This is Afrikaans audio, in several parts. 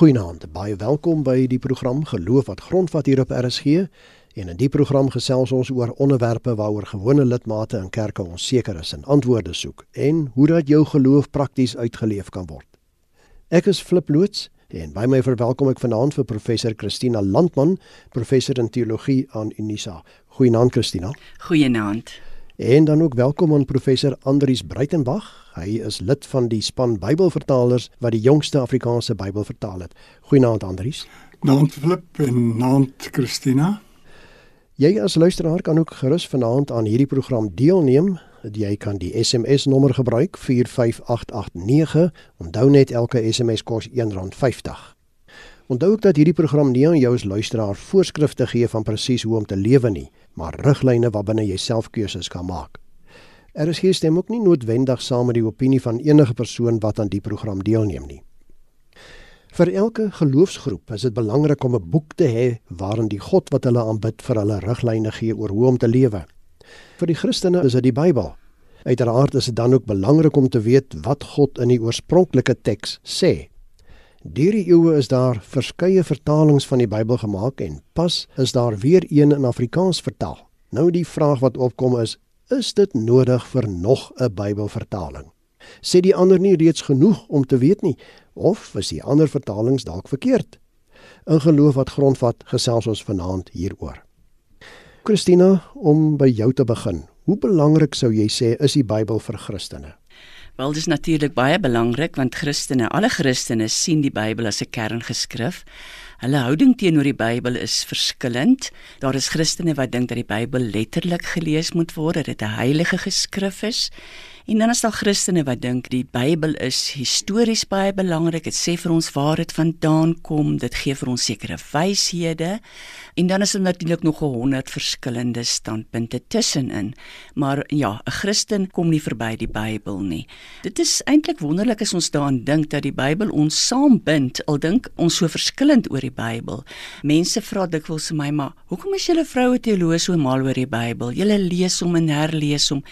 Goeienaand, baie welkom by die program Geloof wat grondvat hier op RSG. En in die program gesels ons oor onderwerpe waaroor gewone lidmate in kerke onseker is en antwoorde soek en hoe dat jou geloof prakties uitgeleef kan word. Ek is Flip Loots en by my verwelkom ek vanaand vir professor Christina Landman, professor in teologie aan Unisa. Goeienaand Christina. Goeienaand. En dan ook welkom aan professor Andrius Breitenberg. Hy is lid van die span Bybelvertalers wat die jongste Afrikaanse Bybel vertaal het. Goeienaand Andrius. Naand Flip en naand Christina. Jy as luisteraar kan ook gerus vanaand aan hierdie program deelneem. Jy kan die SMS nommer gebruik 45889. Onthou net elke SMS kos R1.50. Onthou ook dat hierdie program nie aan jou as luisteraar voorskrifte gee van presies hoe om te lewe nie, maar riglyne waarbinne jy self keuses kan maak. Er is hier stem ook nie noodwendig saam met die opinie van enige persoon wat aan die program deelneem nie. Vir elke geloofsgroep is dit belangrik om 'n boek te hê waarin die God wat hulle aanbid vir hulle riglyne gee oor hoe om te lewe. Vir die Christene is dit die Bybel. Uiteraard is dit dan ook belangrik om te weet wat God in die oorspronklike teks sê. Deur die eeue is daar verskeie vertalings van die Bybel gemaak en pas is daar weer een in Afrikaans vertaal. Nou die vraag wat opkom is, is dit nodig vir nog 'n Bybelvertaling? Sê die ander nie reeds genoeg om te weet nie of is die ander vertalings dalk verkeerd? In geloof wat grondvat gesels ons vanaand hieroor. Christina, om by jou te begin. Hoe belangrik sou jy sê is die Bybel vir Christene? Wel, dit is natuurlik baie belangrik want Christene, alle Christene sien die Bybel as 'n kerngeskrif. Hulle houding teenoor die Bybel is verskillend. Daar is Christene wat dink dat die Bybel letterlik gelees moet word, dat dit 'n heilige geskrif is. En dan is daar Christene wat dink die Bybel is histories baie belangrik. Dit sê vir ons waar dit vandaan kom. Dit gee vir ons sekere wyshede. En dan is daar natuurlik nog 100 verskillende standpunte tussenin. Maar ja, 'n Christen kom nie verby die Bybel nie. Dit is eintlik wonderlik as ons daaraan dink dat die Bybel ons saambind. Al dink ons so verskillend oor die Bybel. Mense vra dikwels vir my, maar hoekom is julle vroue teoloë so mal oor die Bybel? Julle lees hom en herlees hom.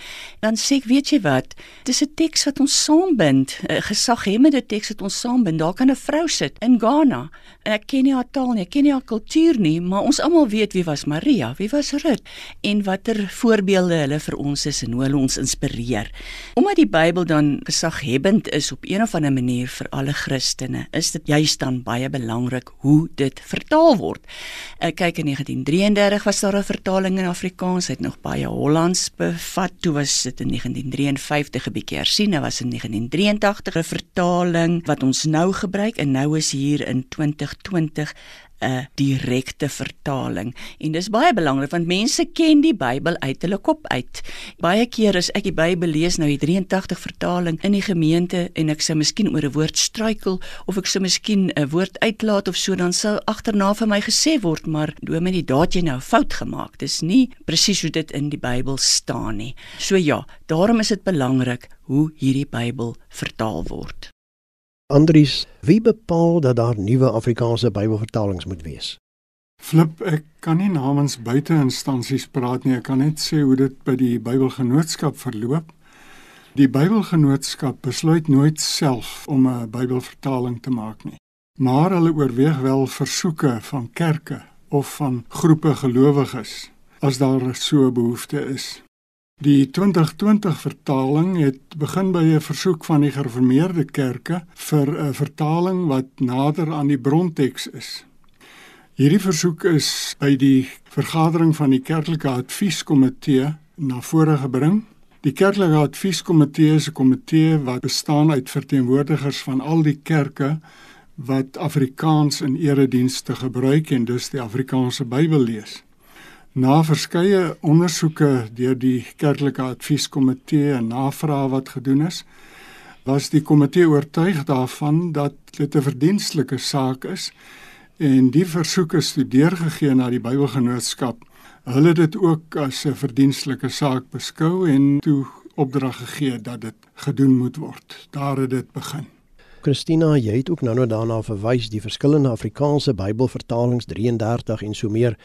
Dan sê ek, weet jy wat? Dis 'n teks wat ons saambind. 'n Gesaghemmende teks wat ons saambind. Daar kan 'n vrou sit in Ghana en ek ken nie haar taal nie, ek ken nie haar kultuur nie, maar ons almal weet wie was Maria, wie was Rut en watter voorbeelde hulle vir ons is en hoe hulle ons inspireer. Omdat die Bybel dan gesaghebend is op een of ander manier vir alle Christene, is dit juist dan baie belangrik hoe dit vertaal word. Ek kyk in 1933 was daar 'n vertaling in Afrikaans, het nog baie Hollands bevat. Toe was dit in 1953 'n bietjie hersien, dit was in 1983 'n vertaling wat ons nou gebruik en nou is hier in 2020 'n direkte vertaling en dis baie belangrik want mense ken die Bybel uit hulle kop uit. Baie keer as ek die Bybel lees nou die 83 vertaling in die gemeente en ek sou miskien oor 'n woord struikel of ek sou miskien 'n woord uitlaat of so dan sou agterna vir my gesê word maar dominee daat jy nou fout gemaak. Dis nie presies hoe dit in die Bybel staan nie. So ja, daarom is dit belangrik hoe hierdie Bybel vertaal word. Andries, wie bepaal dat daar nuwe Afrikaanse Bybelvertalings moet wees? Flip, ek kan nie namens buiteinstansies praat nie. Ek kan net sê hoe dit by die Bybelgenootskap verloop. Die Bybelgenootskap besluit nooit self om 'n Bybelvertaling te maak nie. Maar hulle oorweeg wel versoeke van kerke of van groepe gelowiges as daar so 'n behoefte is. Die 2020 vertaling het begin by 'n versoek van die gereformeerde kerke vir 'n vertaling wat nader aan die bronteks is. Hierdie versoek is by die vergadering van die kerklike advieskomitee na vore gebring. Die kerklike advieskomitee is 'n komitee wat bestaan uit verteenwoordigers van al die kerke wat Afrikaans in eredienste gebruik en dus die Afrikaanse Bybel lees. Na verskeie ondersoeke deur die kerklike advieskomitee en navrae wat gedoen is, was die komitee oortuig daarvan dat dit 'n verdienstelike saak is en die versoeke studeer gegee na die Bybelgenootskap. Hulle het dit ook as 'n verdienstelike saak beskou en toe opdrag gegee dat dit gedoen moet word. Daar het dit begin. Christina, jy het ook nou-nou daarna verwys die verskillende Afrikaanse Bybelvertalings 33 en so meer.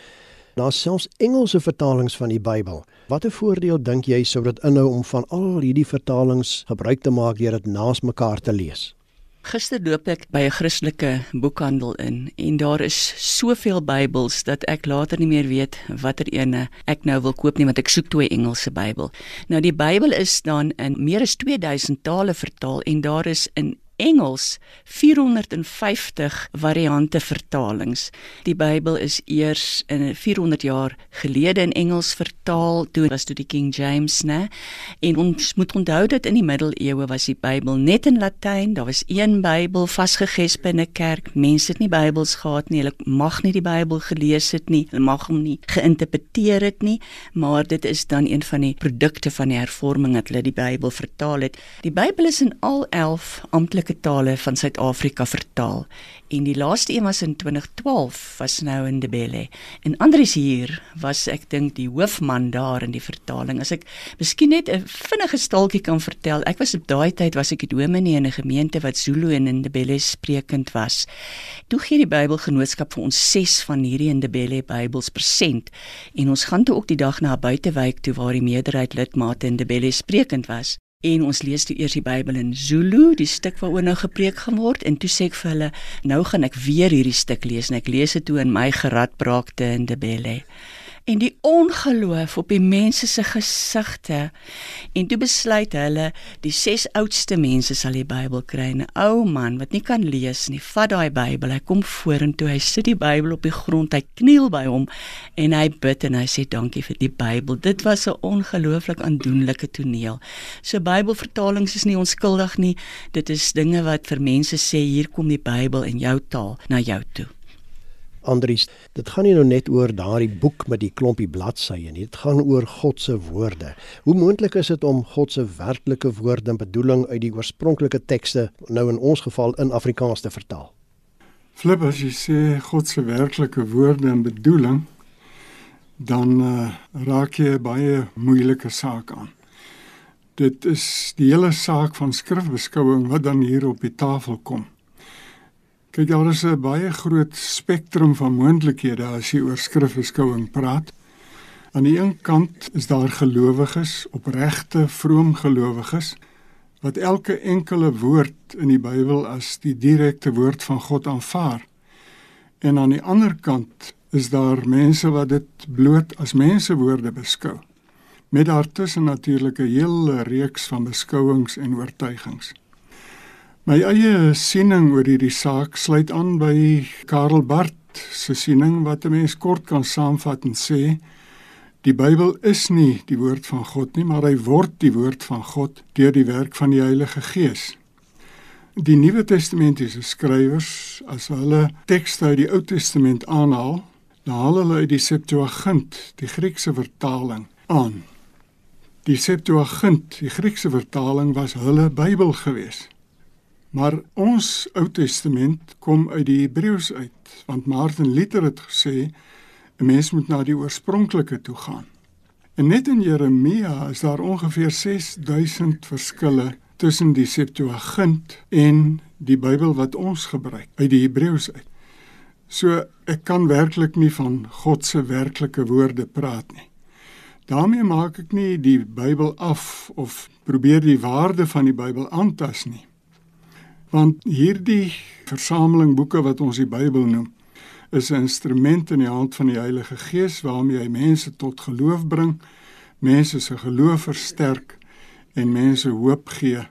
Daar's selfs Engelse vertalings van die Bybel. Watter voordeel dink jy sou dit inhou om van al hierdie vertalings gebruik te maak deur dit naas mekaar te lees? Gister loop ek by 'n Christelike boekhandel in en daar is soveel Bybels dat ek later nie meer weet watter ene ek nou wil koop nie want ek soek toe 'n Engelse Bybel. Nou die Bybel is dan in meer as 2000 tale vertaal en daar is in Engels 450 variante vertalings. Die Bybel is eers in 400 jaar gelede in Engels vertaal, toe was dit die King James, né? En ons moet onthou dat in die middeleeue was die Bybel net in Latyn. Daar was een Bybel vasgegesp in 'n kerk. Mense het nie Bybels gehad nie. Hulle mag nie die Bybel gelees het nie. Hulle mag hom nie geïnterpreteer het nie, maar dit is dan een van die produkte van die hervorming dat hulle die Bybel vertaal het. Die Bybel is in al 11 amptelike amptelike tale van Suid-Afrika vertaal en die laaste een was in 2012 was nou in Debele. En Andries hier was ek dink die hoofman daar in die vertaling. As ek miskien net 'n vinnige staaltjie kan vertel. Ek was op daai tyd was ek die dominee in 'n gemeente wat Zulu en in Debele sprekend was. Toe gee die Bybelgenootskap vir ons 6 van hierdie in Debele Bybels persent en ons gaan toe ook die dag na 'n buitewyk toe waar die meerderheid lidmate in Debele sprekend was en ons lees toe eers die Bybel in Zulu, die stuk waaroor nou gepreek gaan word en toe sê ek vir hulle, nou gaan ek weer hierdie stuk lees. En ek lees dit toe in my geradbraakte in Debele en die ongeloof op die mense se gesigte. En toe besluit hulle die ses oudste mense sal die Bybel kry. 'n ou man wat nie kan lees nie vat daai Bybel hy kom vorentoe hy sit die Bybel op die grond hy kniel by hom en hy bid en hy sê dankie vir die Bybel. Dit was 'n ongelooflik aandoenlike toneel. So Bybelvertalings is nie onskuldig nie. Dit is dinge wat vir mense sê hier kom die Bybel in jou taal na jou toe Andries, dit gaan nie nou net oor daardie boek met die klompie bladsye nie. Dit gaan oor God se woorde. Hoe moontlik is dit om God se werklike woorde en bedoeling uit die oorspronklike tekste nou in ons geval in Afrikaans te vertaal? Flip as jy sê God se werklike woorde en bedoeling, dan uh, raak jy baie moeilike saak aan. Dit is die hele saak van skrifbeskouing wat dan hier op die tafel kom. Kyk, daar is 'n baie groot spektrum van moontlikhede as jy oor skrifbeskouing praat. Aan die een kant is daar gelowiges, opregte, vroom gelowiges wat elke enkele woord in die Bybel as die direkte woord van God aanvaar. En aan die ander kant is daar mense wat dit bloot as mensewoorde beskou. Met daartussen natuurlik 'n hele reeks van beskouings en oortuigings. My eie siening oor hierdie saak sluit aan by Karel Barth se siening wat 'n mens kort kan saamvat en sê die Bybel is nie die woord van God nie, maar hy word die woord van God deur die werk van die Heilige Gees. Die Nuwe Testamentiese skrywers, as hulle tekste uit die Ou Testament aanhaal, dan haal hulle uit die Septuagint, die Griekse vertaling, aan. Die Septuagint, die Griekse vertaling was hulle Bybel geweest. Maar ons Ou Testament kom uit die Hebreëus uit, want Martin Luther het gesê 'n mens moet na die oorspronklike toe gaan. En net in Jeremia is daar ongeveer 6000 verskille tussen die Septuagint en die Bybel wat ons gebruik uit die Hebreëus uit. So ek kan werklik nie van God se werklike woorde praat nie. daarmee maak ek nie die Bybel af of probeer die waarde van die Bybel aantas nie want hierdie versameling boeke wat ons die Bybel noem is 'n instrument in die hand van die Heilige Gees waarmee hy mense tot geloof bring, mense se geloof versterk en mense hoop gee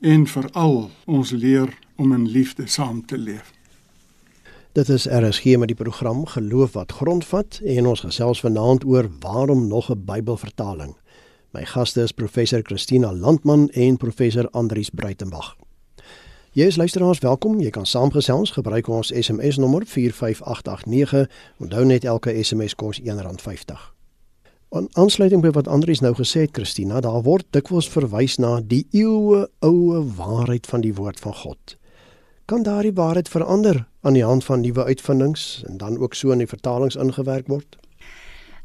en veral ons leer om in liefde saam te leef. Dit is RSG met die program Geloof wat grondvat en ons gesels vanaand oor waarom nog 'n Bybelvertaling. My gaste is professor Christina Landman en professor Andrius Breitenberg. Jy is luisteraars welkom. Jy kan saamgesels gebruik ons SMS nommer 45889. Onthou net elke SMS kos R1.50. En aansluiting by wat Andries nou gesê het, Christina, daar word dikwels verwys na die eeue oue waarheid van die woord van God. Kan daardie waarheid verander aan die hand van nuwe uitvindings en dan ook so in die vertalings ingewerk word?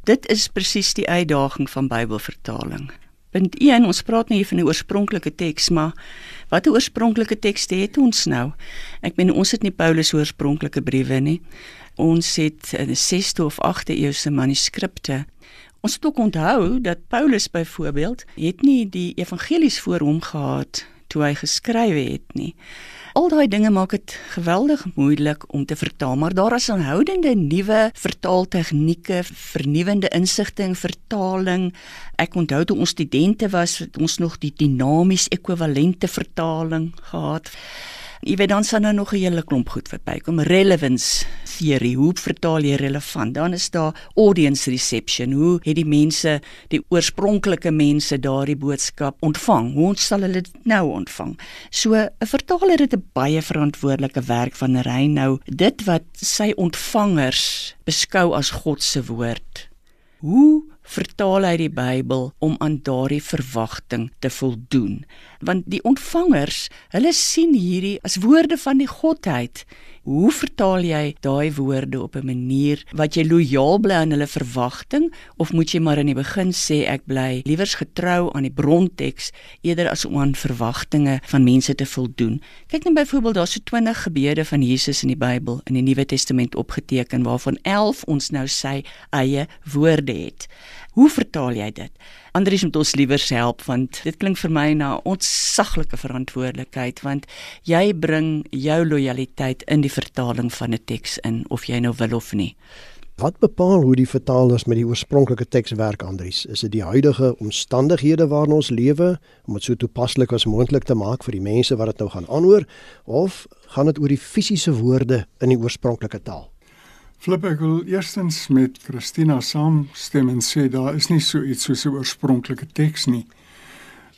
Dit is presies die uitdaging van Bybelvertaling. Punt 1, ons praat nie hier van 'n oorspronklike teks, maar watter oorspronklike tekste het ons nou? Ek meen ons het nie Paulus se oorspronklike briewe nie. Ons het 'n 6de of 8de eeuse manuskripte. Ons moet ook onthou dat Paulus byvoorbeeld het nie die evangelies voor hom gehad toe hy geskryf het nie. Al daai dinge maak dit geweldig moeilik om te vertaal, maar daar is aanhoudende nuwe vertaaltegnieke, vernuwende insigte in vertaling. Ek onthou toe ons studente was, het ons nog die dinamies ekwivalente vertaling gehad. Jy weet dan sal nou nog 'n hele klomp goed verbykom. Relevance theory, hoe vertaal jy relevant? Dan is daar audience reception. Hoe het die mense, die oorspronklike mense daardie boodskap ontvang? Hoe sal hulle dit nou ontvang? So 'n vertaler het 'n baie verantwoordelike werk van hy nou dit wat sy ontvangers beskou as God se woord. Hoe vertaal hy die Bybel om aan daardie verwagting te voldoen. Want die ontvangers, hulle sien hierdie as woorde van die Godheid Hoe vertaal jy daai woorde op 'n manier wat jy lojaal bly aan hulle verwagting of moet jy maar in die begin sê ek bly liewers getrou aan die bronteks eerder as om aan verwagtinge van mense te voldoen. Kyk net byvoorbeeld daar's so 20 gebede van Jesus in die Bybel in die Nuwe Testament opgeteken waarvan 11 ons nou sy eie woorde het. Hoe vertaal jy dit? Andries moet ons liewer help want dit klink vir my na ontsaglike verantwoordelikheid want jy bring jou lojaliteit in die vertaling van 'n teks in of jy nou wil of nie. Wat bepaal hoe die vertalers met die oorspronklike teks werk Andries? Is dit die huidige omstandighede waarin ons lewe om dit so toepaslik as moontlik te maak vir die mense wat dit nou gaan aanhoor of gaan dit oor die fisiese woorde in die oorspronklike taal? Flip ek wil eerstens met Christina saamstem en sê daar is nie so iets soos 'n oorspronklike teks nie.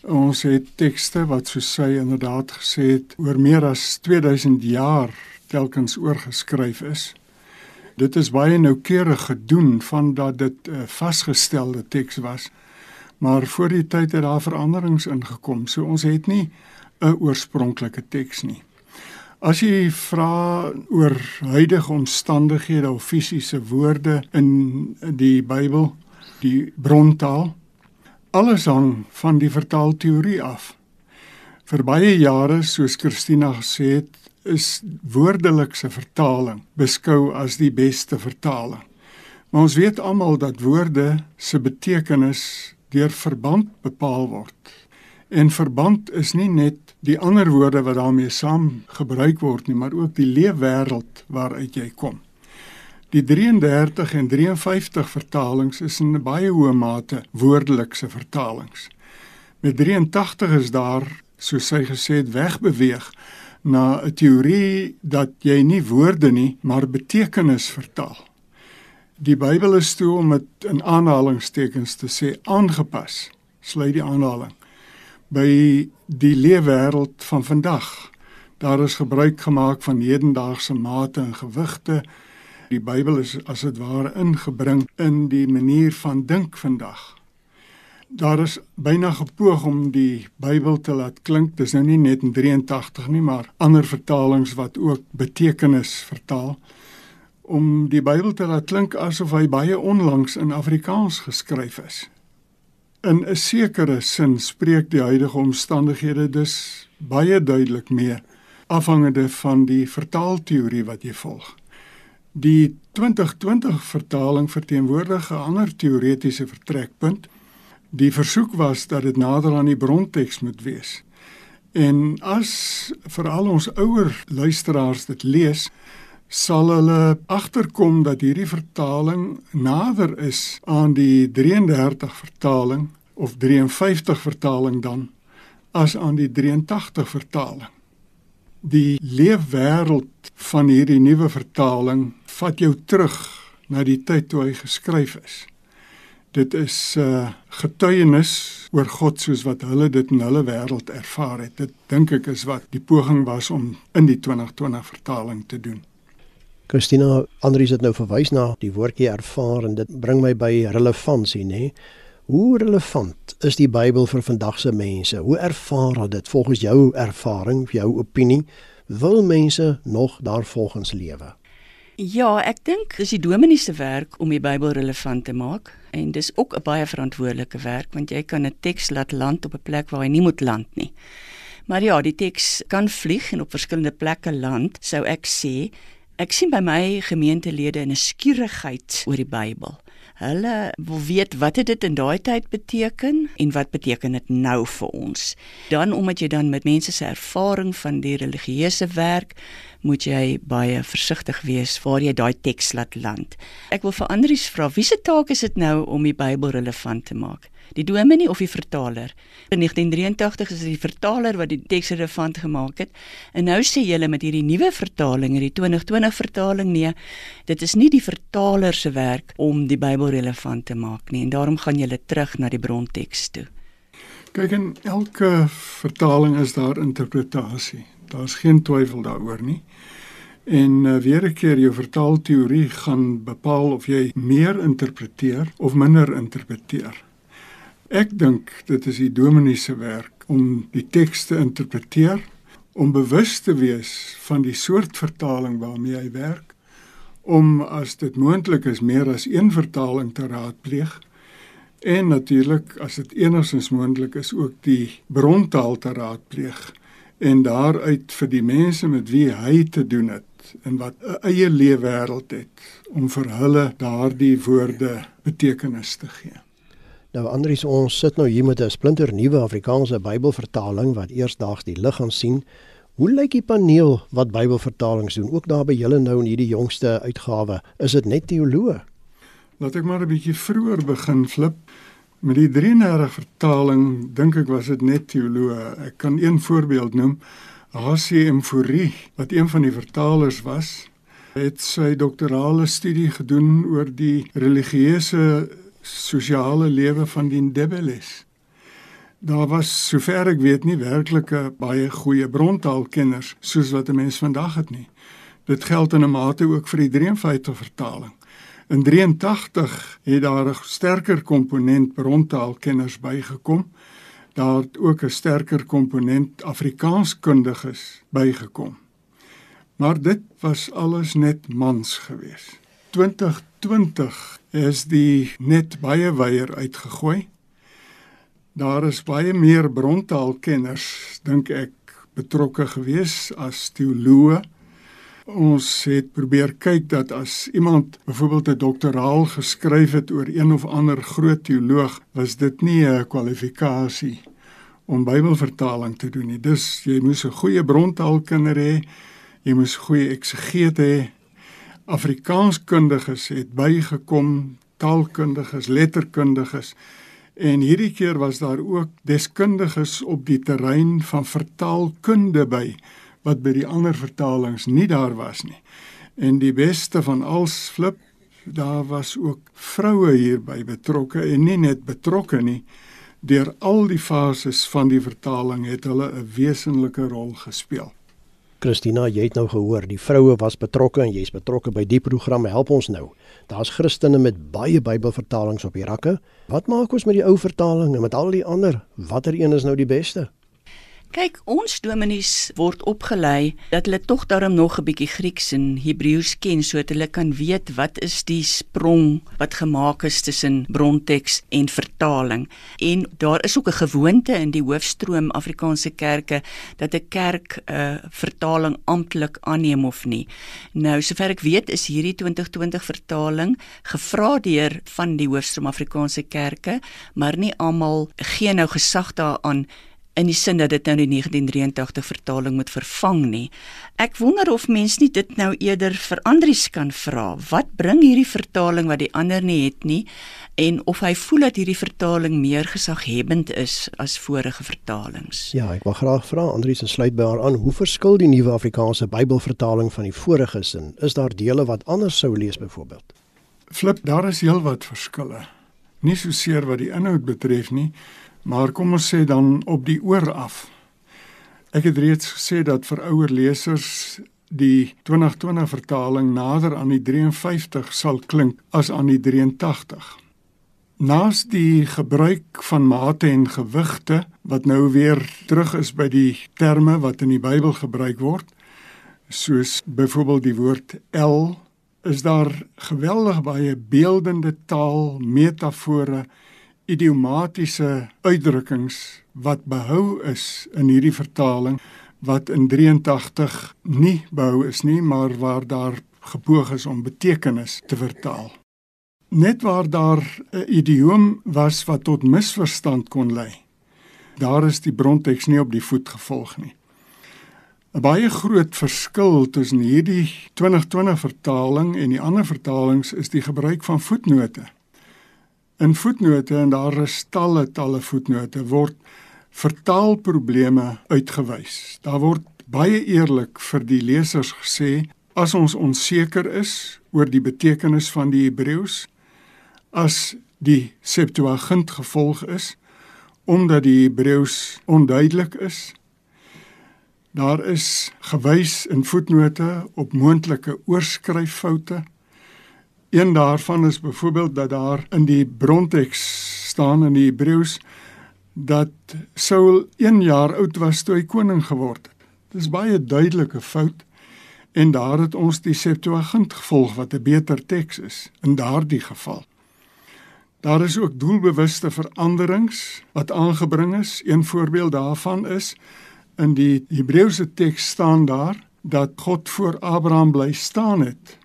Ons het tekste wat soos sy inderdaad gesê het oor meer as 2000 jaar telkens oorgeskryf is. Dit is baie noukeurig gedoen van dat dit 'n vasgestelde teks was. Maar voor die tyd het daar veranderings ingekom. So ons het nie 'n oorspronklike teks nie. As jy vra oor huidige omstandighede of fisiese woorde in die Bybel, die brontaal, alles hang van die vertaalteorie af. Vir baie jare, soos Christina gesê het, is woordelikse vertaling beskou as die beste vertaling. Maar ons weet almal dat woorde se betekenis deur verband bepaal word. En verband is nie net die ander woorde wat daarmee saam gebruik word nie, maar ook die leefwêreld waaruit jy kom. Die 33 en 53 vertalings is in 'n baie hoë mate woordelikse vertalings. Met 83 is daar, soos sy gesê het, wegbeweeg na 'n teorie dat jy nie woorde nie, maar betekenis vertaal. Die Bybel is toe om dit in aanhalingstekens te sê aangepas. Sluit die aanhaling by die leefwêreld van vandag. Daar is gebruik gemaak van hedendaagse mate en gewigte. Die Bybel is as dit ware ingebring in die manier van dink vandag. Daar is byna gepoog om die Bybel te laat klink. Dis nou nie net in 83 nie, maar ander vertalings wat ook betekenis vertaal om die Bybel te laat klink asof hy baie onlangs in Afrikaans geskryf is. In 'n sekere sin spreek die huidige omstandighede dus baie duidelik mee afhangende van die vertaalteorie wat jy volg. Die 2020 vertaling verteenwoordig 'n ander teoretiese vertrekpunt. Die versoek was dat dit nader aan die bronteks moet wees. En as veral ons ouer luisteraars dit lees, sal hulle agterkom dat hierdie vertaling nader is aan die 33 vertaling of 53 vertaling dan as aan die 83 vertaling. Die leefwêreld van hierdie nuwe vertaling vat jou terug na die tyd toe hy geskryf is. Dit is 'n uh, getuienis oor God soos wat hulle dit in hulle wêreld ervaar het. Dit dink ek is wat die poging was om in die 2020 vertaling te doen. Christina Andries het nou verwys na die woordjie ervaar en dit bring my by relevantie, nê? Hoe relevant is die Bybel vir vandag se mense? Hoe ervaar hulle dit volgens jou ervaring, jou opinie? Wil mense nog daarvolgens lewe? Ja, ek dink dis die dominee se werk om die Bybel relevant te maak en dis ook 'n baie verantwoordelike werk want jy kan 'n teks laat land op 'n plek waar hy nie moet land nie. Maar ja, die teks kan vlieg en op verskillende plekke land, sou ek sê, Ek sien by my gemeentelede 'n skierigheid oor die Bybel. Hulle wil weet wat het dit in daai tyd beteken en wat beteken dit nou vir ons. Dan omdat jy dan met mense se ervaring van die religieuse werk moet jy baie versigtig wees waar jy daai teks laat land. Ek wil vir Andrius vra, wie se taak is dit nou om die Bybel relevant te maak? Die dominee of die vertaler. In 1983 is dit die vertaler wat die teks relevant gemaak het. En nou sê julle met hierdie nuwe vertaling, hierdie 2020 vertaling, nee, dit is nie die vertaler se werk om die Bybel relevant te maak nie en daarom gaan julle terug na die bronteks toe. Kyk in elke vertaling is daar interpretasie. Daar's geen twyfel daaroor nie. En uh, weer 'n keer jou vertaalteorie gaan bepaal of jy meer interpreteer of minder interpreteer. Ek dink dit is die dominee se werk om die teks te interpreteer, om bewus te wees van die soort vertaling waarmee hy werk, om as dit moontlik is meer as een vertaling te raadpleeg en natuurlik as dit enigstens moontlik is ook die brontaal te raadpleeg en daaruit vir die mense met wie hy te doen het en wat 'n eie lewe wêreld het om vir hulle daardie woorde betekenis te gee. Nou Andries, ons sit nou hier met 'n splinter nuwe Afrikaanse Bybelvertaling wat eersdaags die lig gaan sien. Hoe lyk die paneel wat Bybelvertalings doen? Ook daar by julle nou in hierdie jongste uitgawe, is dit net teoloë? Laat ek maar 'n bietjie vroeër begin flip. Met die 33 vertaling dink ek was dit net teoloë. Ek kan een voorbeeld noem. HCM Fourie, wat een van die vertalers was, het sy doktorale studie gedoen oor die religieuse sosiale lewe van die Ndebele's. Daar was sover ek weet nie werklike baie goeie brontaalkenners soos wat 'n mens vandag het nie. Dit geld in 'n mate ook vir die 53 vertaling. In 83 het daar 'n sterker komponent brontaalkenners bygekom. Daar het ook 'n sterker komponent Afrikaanskundiges bygekom. Maar dit was alles net mans geweest. 2020 is die net baie wyer uitgegooi. Daar is baie meer brontaalkenners dink ek betrokke gewees as teoloë. Ons het probeer kyk dat as iemand byvoorbeeld 'n doktoraal geskryf het oor een of ander groot teoloog, was dit nie 'n kwalifikasie om Bybelvertaling te doen nie. Dus jy moes 'n goeie brontaalkenner hê, jy moes goeie eksegeet hê Afrikaanskundiges het bygekom, taalkundiges, letterkundiges. En hierdie keer was daar ook deskundiges op die terrein van vertaalkunde by wat by die ander vertalings nie daar was nie. En die beste van als flip, daar was ook vroue hierby betrokke en nie net betrokke nie, deur al die fases van die vertaling het hulle 'n wesenlike rol gespeel. Christina, jy het nou gehoor, die vroue was betrokke en jy's betrokke by die programme. Help ons nou. Daar's Christene met baie Bybelvertalings op die rakke. Wat maak ons met die ou vertaling en met al die ander? Watter een is nou die beste? Kyk, ons dominees word opgelei dat hulle tog daarom nog 'n bietjie Grieks en Hebreëus ken sodat hulle kan weet wat is die sprong wat gemaak is tussen bronteks en vertaling. En daar is ook 'n gewoonte in die hoofstroom Afrikaanse kerke dat 'n kerk 'n uh, vertaling amptelik aanneem of nie. Nou, sover ek weet, is hierdie 2020 vertaling gevra deur van die hoofstroom Afrikaanse kerke, maar nie almal gee nou gesag daaraan in die sin dat dit nou die 1983 vertaling moet vervang nie. Ek wonder of mens nie dit nou eerder vir Andrius kan vra. Wat bring hierdie vertaling wat die ander nie het nie en of hy voel dat hierdie vertaling meer gesaghebend is as vorige vertalings? Ja, ek wil graag vra Andrius en sluit by haar aan. Hoe verskil die nuwe Afrikaanse Bybelvertaling van die vorige sin? Is daar dele wat anders sou lees byvoorbeeld? Flip, daar is heelwat verskille. Nie so seer wat die inhoud betref nie, Maar kom ons sê dan op die oor af. Ek het reeds gesê dat vir ouer lesers die 2020 vertaling nader aan die 53 sal klink as aan die 83. Naas die gebruik van mate en gewigte wat nou weer terug is by die terme wat in die Bybel gebruik word, soos byvoorbeeld die woord el, is daar geweldig baie beeldende taal, metafore idiomatiese uitdrukkings wat behou is in hierdie vertaling wat in 83 nie behou is nie maar waar daar gepoog is om betekenis te vertaal. Net waar daar 'n idioom was wat tot misverstand kon lei. Daar is die bronteks nie op die voet gevolg nie. 'n Baie groot verskil tussen hierdie 2020 vertaling en die ander vertalings is die gebruik van voetnote. In voetnote en daar is talle talle voetnote word vertaalprobleme uitgewys. Daar word baie eerlik vir die lesers gesê as ons onseker is oor die betekenis van die Hebreëus, as die Septuagint gevolg is omdat die Hebreëus onduidelik is. Daar is gewys in voetnote op moontlike oorskryffoute. Een daarvan is byvoorbeeld dat daar in die bronteks staan in die Hebreëus dat Saul 1 jaar oud was toe hy koning geword het. Dis baie duidelike fout en daar het ons die Septuagint gevolg wat 'n beter teks is in daardie geval. Daar is ook doelbewuste veranderings wat aangebring is. Een voorbeeld daarvan is in die Hebreëse teks staan daar dat God voor Abraham bly staan het.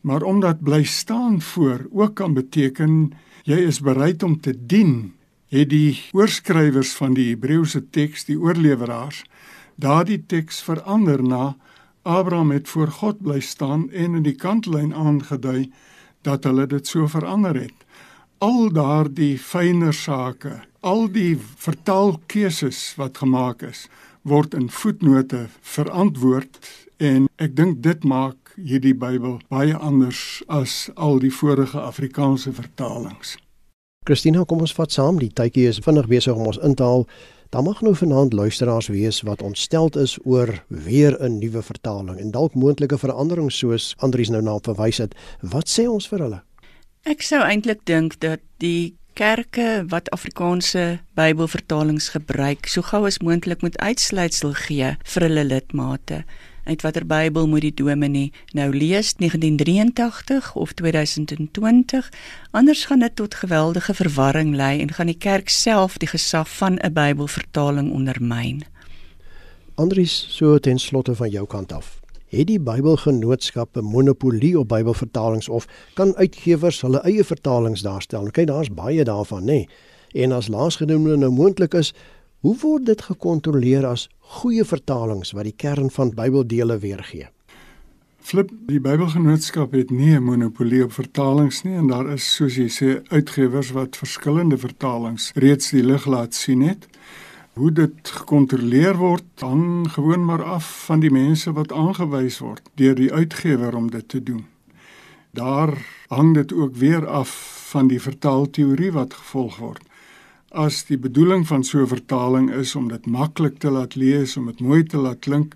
Maar omdat bly staan voor ook kan beteken jy is bereid om te dien, het die oorskrywers van die Hebreëse teks, die oorleweraars, daardie teks verander na Abraham het voor God bly staan en in die kantlyn aangedui dat hulle dit so verander het. Al daardie fynere sake, al die vertaalkeuses wat gemaak is, word in voetnote verantwoord en ek dink dit maak hierdie Bybel baie anders as al die vorige Afrikaanse vertalings. Christina, kom ons vat saam, die tydjie is vinnig besig om ons in te haal. Dan mag nou vanaand luisteraars wees wat ontsteld is oor weer 'n nuwe vertaling en dalk moontlike veranderings soos Andries nou na verwys het. Wat sê ons vir hulle? Ek sou eintlik dink dat die kerke wat Afrikaanse Bybelvertalings gebruik, so gou as moontlik moet uitsluitsel gee vir hulle lidmate. Uit watter Bybel moet die dominee nou lees 1983 of 2020? Anders gaan dit tot geweldige verwarring lei en gaan die kerk self die gesag van 'n Bybelvertaling ondermyn. Andries, so ten slotte van jou kant af het die Bybelgenootskap 'n monopolie op Bybelvertalings of kan uitgewers hulle eie vertalings daarstel? Nou kyk, daar's baie daarvan, nê. Nee. En as laasgenoemde nou moontlik is, hoe word dit gekontroleer as goeie vertalings wat die kern van Bybeldele weergee? Flip, die Bybelgenootskap het nie 'n monopolie op vertalings nie en daar is soos jy sê uitgewers wat verskillende vertalings reeds die lig laat sien het. Hoe dit gekontroleer word, hang gewoon maar af van die mense wat aangewys word deur die uitgewer om dit te doen. Daar hang dit ook weer af van die vertaalteorie wat gevolg word. As die bedoeling van so 'n vertaling is om dit maklik te laat lees, om dit mooi te laat klink,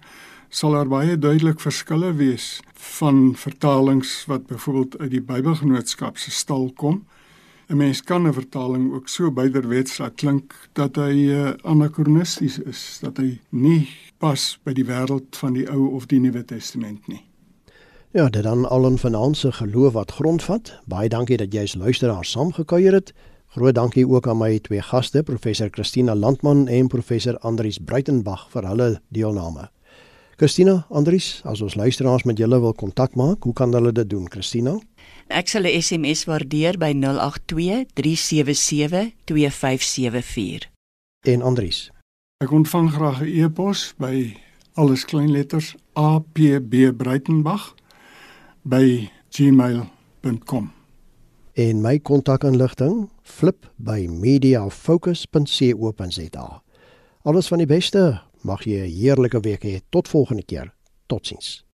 sal daar baie duidelik verskille wees van vertalings wat byvoorbeeld uit die Bybelgenootskap se stal kom 'n mens kan 'n vertaling ook so byderwets laat klink dat hy uh, anakronisties is, dat hy nie pas by die wêreld van die Ou of die Nuwe Testament nie. Ja, dit dan al 'n finansie geloof wat grondvat. Baie dankie dat jy as luisteraar saamgekuier het. Groot dankie ook aan my twee gaste, professor Christina Landman en professor Andrius Bruitenberg vir hulle deelname. Christina, Andrius, as ons luisteraars met julle wil kontak maak, hoe kan hulle dit doen, Christina? Ek sal 'n SMS waardeer by 082 377 2574. En Andries. Ek ontvang graag 'n e-pos by alles klein letters apbbreitenbach by gmail.com. En my kontakinligting flip by mediafocus.co.za. Alles van die beste. Mag jy 'n heerlike week hê. Tot volgende keer. Totsiens.